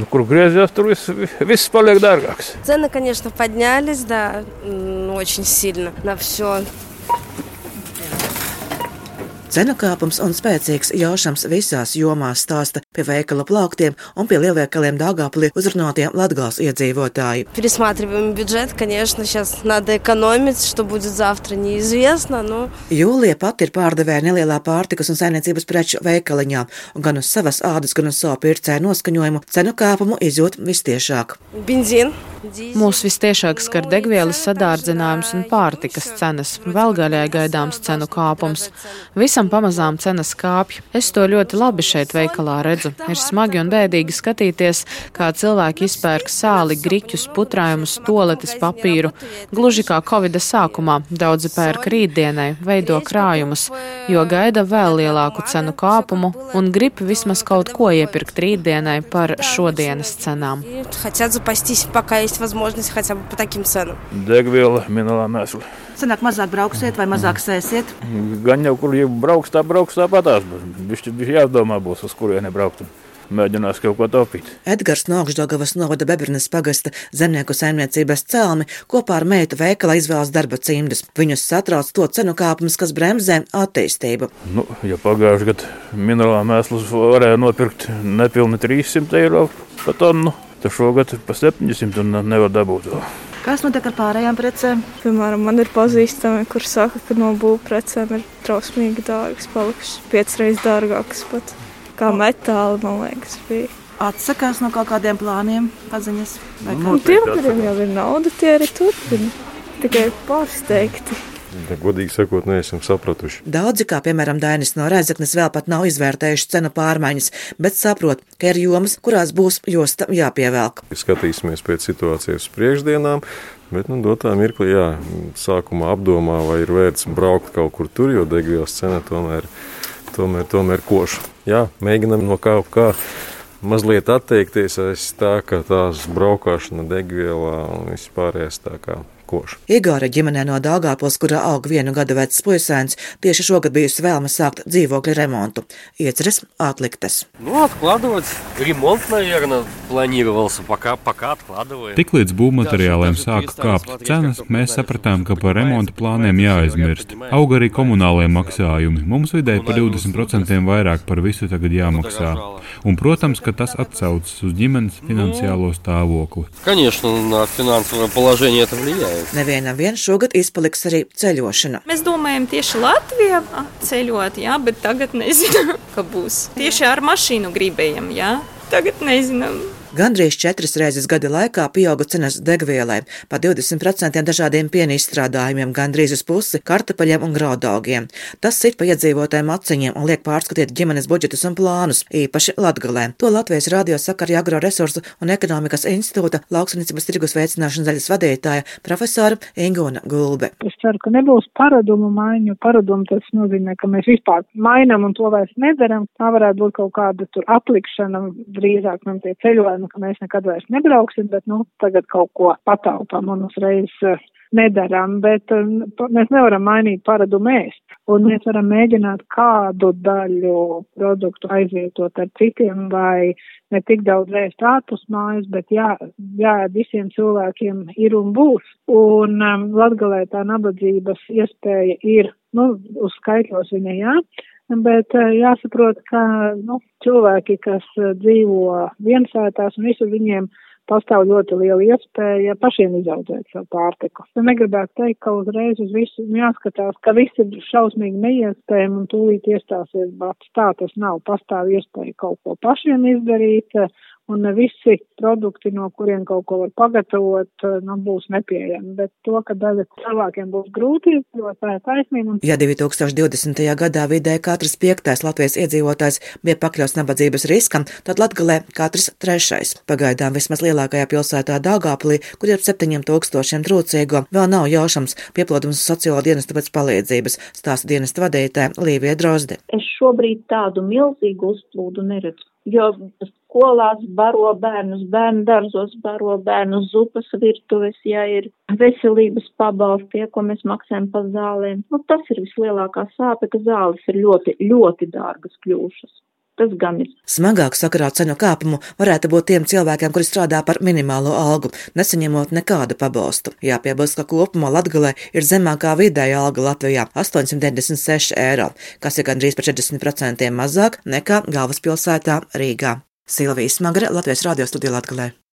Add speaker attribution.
Speaker 1: Nu, kur griezties, tur viss, viss paliek.
Speaker 2: Цены, конечно, поднялись, да, очень сильно на все.
Speaker 3: Cenu kāpums un spēcīgs jaušams visās jomās stāsta pie veikala plauktiem un pie lielveikaliem Dāngāpilī uzrunātiem Latgals iedzīvotāji.
Speaker 2: Пересматриваем бюджет, конечно, сейчас надо экономить, что будет завтра, неизвестно, но...
Speaker 3: Jūlija pati ir pārdevēja nelielā pārtikas un saimniecības preču veikaliņā, un gan uz savas ādas, gan uz savu pircēju noskaņojumu cenu kāpumu izjūt vistiešāk.
Speaker 2: Benzin.
Speaker 4: Mūs vistiešāk skar degvielas sadārdzinājums un pārtikas cenas, vēl gaļai gaidāms cenu kāpums. Visam pamazām cenas kāpj. Es to ļoti labi šeit veikalā redzu. Ir smagi un bēdīgi skatīties, kā cilvēki izpērk sāli, griķus, putrājumus, toaletes papīru. Gluži kā Covid sākumā, daudzi pērk rītdienai, veido krājumus, jo gaida vēl lielāku cenu kāpumu un grib vismaz kaut ko iepirkt rītdienai par šodienas cenām.
Speaker 2: Хотят запастись, пока есть возможность хотя бы по таким ценам.
Speaker 1: Degviela, minerālā mēsla.
Speaker 3: Sanāk, mazāk brauksiet vai mazāk sēsiet?
Speaker 1: Gan jau, kur jau brauks, tā brauks tāpatās. Viņš ir jādomā, būs, uz kurieni braukt. Mēģinās kaut ko taupīt.
Speaker 3: Edgars no Augstdagavas novada Bebrnes pagasta zemnieku saimniecības cēlmi kopā ar meitu veikala izvēlas darba cimdus. Viņus satrauc to cenu kāpums, kas bremzē attīstību.
Speaker 1: Nu, ja pagājušajā gadā minerālā mēslus varēja nopirkt nepilni 300 eiro par tonu, tad šogad pa 700 un nevar dabūt.
Speaker 3: Kas notiek ar pārējām precēm?
Speaker 5: Piemēram, man ir pazīstami, kur saka, ka no būvprecēm ir trausmīgi dārgas, palikušas piecas reizes dārgākas pat kā metāli, man liekas, bija.
Speaker 3: Atsakās no kaut kādiem plāniem, paziņas.
Speaker 5: Un tiem, kuriem jau ir nauda, tie arī turpina. Tikai pārsteigti.
Speaker 6: Ja, godīgi sakot, neesam sapratuši.
Speaker 3: Daudzi, kā piemēram Dainis no Reizeknes, vēl pat nav izvērtējuši cenu pārmaiņas, bet saprot, ka ir jomas, kurās būs josta jāpievelk.
Speaker 6: Skatīsimies pēc situācijas priekšdienām, bet nu, dotā mirklī, jā, sākumā apdomā, vai ir vērts braukt kaut kur tur, jo degvielas cena tomēr, tomēr, tomēr koša. Jā, mēģinam no kā kā mazliet atteikties aiz tā, ka tās braukšana degvielā un vispārējais tā kā koša.
Speaker 3: Igora ģimenē no Dāngāpils, kurā aug vienu gadu vecs puisēns, tieši šogad bijusi vēlme sākt dzīvokļa remontu. Ieceres atliktas.
Speaker 7: Ну, откладывать. Ремонт, наверное, планировался. Пока, пока откладываем.
Speaker 8: Tiklīdz būvmateriāliem sāka kāpt cenas, mēs sapratām, ka par remonta plāniem jāaizmirst. Aug arī komunālie maksājumi. Mums vidēji par 20% vairāk par visu tagad jāmaksā. Un, protams, ka tas atsaucas uz ģimenes finansiālo stāvokli.
Speaker 7: Конечно, на финансовое положение это влияет.
Speaker 3: Nevienam vien šogad izpaliks arī ceļošana.
Speaker 5: Mēs domājam tieši Latvijā ceļot, jā, bet tagad nezinām, ka būs. Tieši ar mašīnu gribējam, jā. Tagad nezinām.
Speaker 3: Gandrīz četras reizes gada laikā pieauga cenas degvielai, pa 20% dažādiem piena izstrādājumiem, gandrīz uz pusi kartupeļiem un graudaugiem. Tas sit pa iedzīvotājiem aciņiem un liek pārskatīt ģimenes budžetus un plānus, īpaši Latgalē. To Latvijas radio saka arī Agroresursu un ekonomikas institūta lauksanicības tirgus veicināšanas daļas vadītāja profesora Ingūna Gulbe.
Speaker 9: Es ceru, ka nebūs paradumu maiņu. Paradumu tas nozīmē, ka mēs vispār mainām un to vairs nedaram. Tā varētu būt kaut kāda tur atlikšana, drīzāk man tie ceļojumi, ka mēs nekad vairs nebrauksim, bet nu tagad kaut ko pataupām un uzreiz uh, nedaram, bet uh, mēs nevaram mainīt paradumu ēst. Un mēs varam mēģināt kādu daļu produktu aizvietot ar citiem vai ne tik daudz ēst ārpus mājas, bet jā, jā, visiem cilvēkiem ir un būs. Un um, Latgalē tā nabadzības iespēja ir, nu, uz skaitļos viņa jā, bet uh, jāsaprot, ka, nu, cilvēki, kas uh, dzīvo viensētās un visur viņiem pastāv ļoti liela iespēja pašiem izaudzēt savu pārtiku. Es negribētu teikt, ka uzreiz uz visu jāskatās, ka viss ir šausmīgi neiespējami un tūlīt iestāsies bats. Tā tas nav. Pastāv iespēja kaut ko pašiem izdarīt, un ne visi produkti, no kuriem kaut ko var pagatavot, nu, būs nepieejami. Bet to, ka daļa cilvēkiem būs grūtības, jo tā ir taisnība.
Speaker 3: Ja 2020. gadā vidēji katrs piektais Latvijas iedzīvotājs bija pakļauts nabadzības riskam, tad Latgalē katrs trešais. Pagaidām vismaz lielākajā pilsētā Dāngāplī, kur ir ap septiņiem tūkstošiem trūcīgo, vēl nav jaušams pieplūdums sociālo dienestu pēc palīdzības, stāsta dienestu vadītāja Līvija Drozde.
Speaker 10: Es šobrīd tādu milzīgu uzplūdu neredzu, jo skolās baro bērnus, bērnu dārzos baro bērnus, zupas virtuves, ja ir veselības pabalsti, tie, ko mēs maksājam par zālēm. Nu, tas ir vislielākā sāpe, ka zāles ir ļoti, ļoti dārgas kļūšas. Tas gan ir.
Speaker 3: Smagāk sakarā cenu kāpumu varētu būt tiem cilvēkiem, kuri strādā par minimālo algu, nesaņemot nekādu pabalstu. Jāpiebilst, ka kopumā Latgalē ir zemākā vidēja alga Latvijā - 896 eiro, kas ir gandrīz par 40% mazāk nekā galvaspilsētā Rīgā. Silvija Smagre, Latvijas radio studija Latgalē.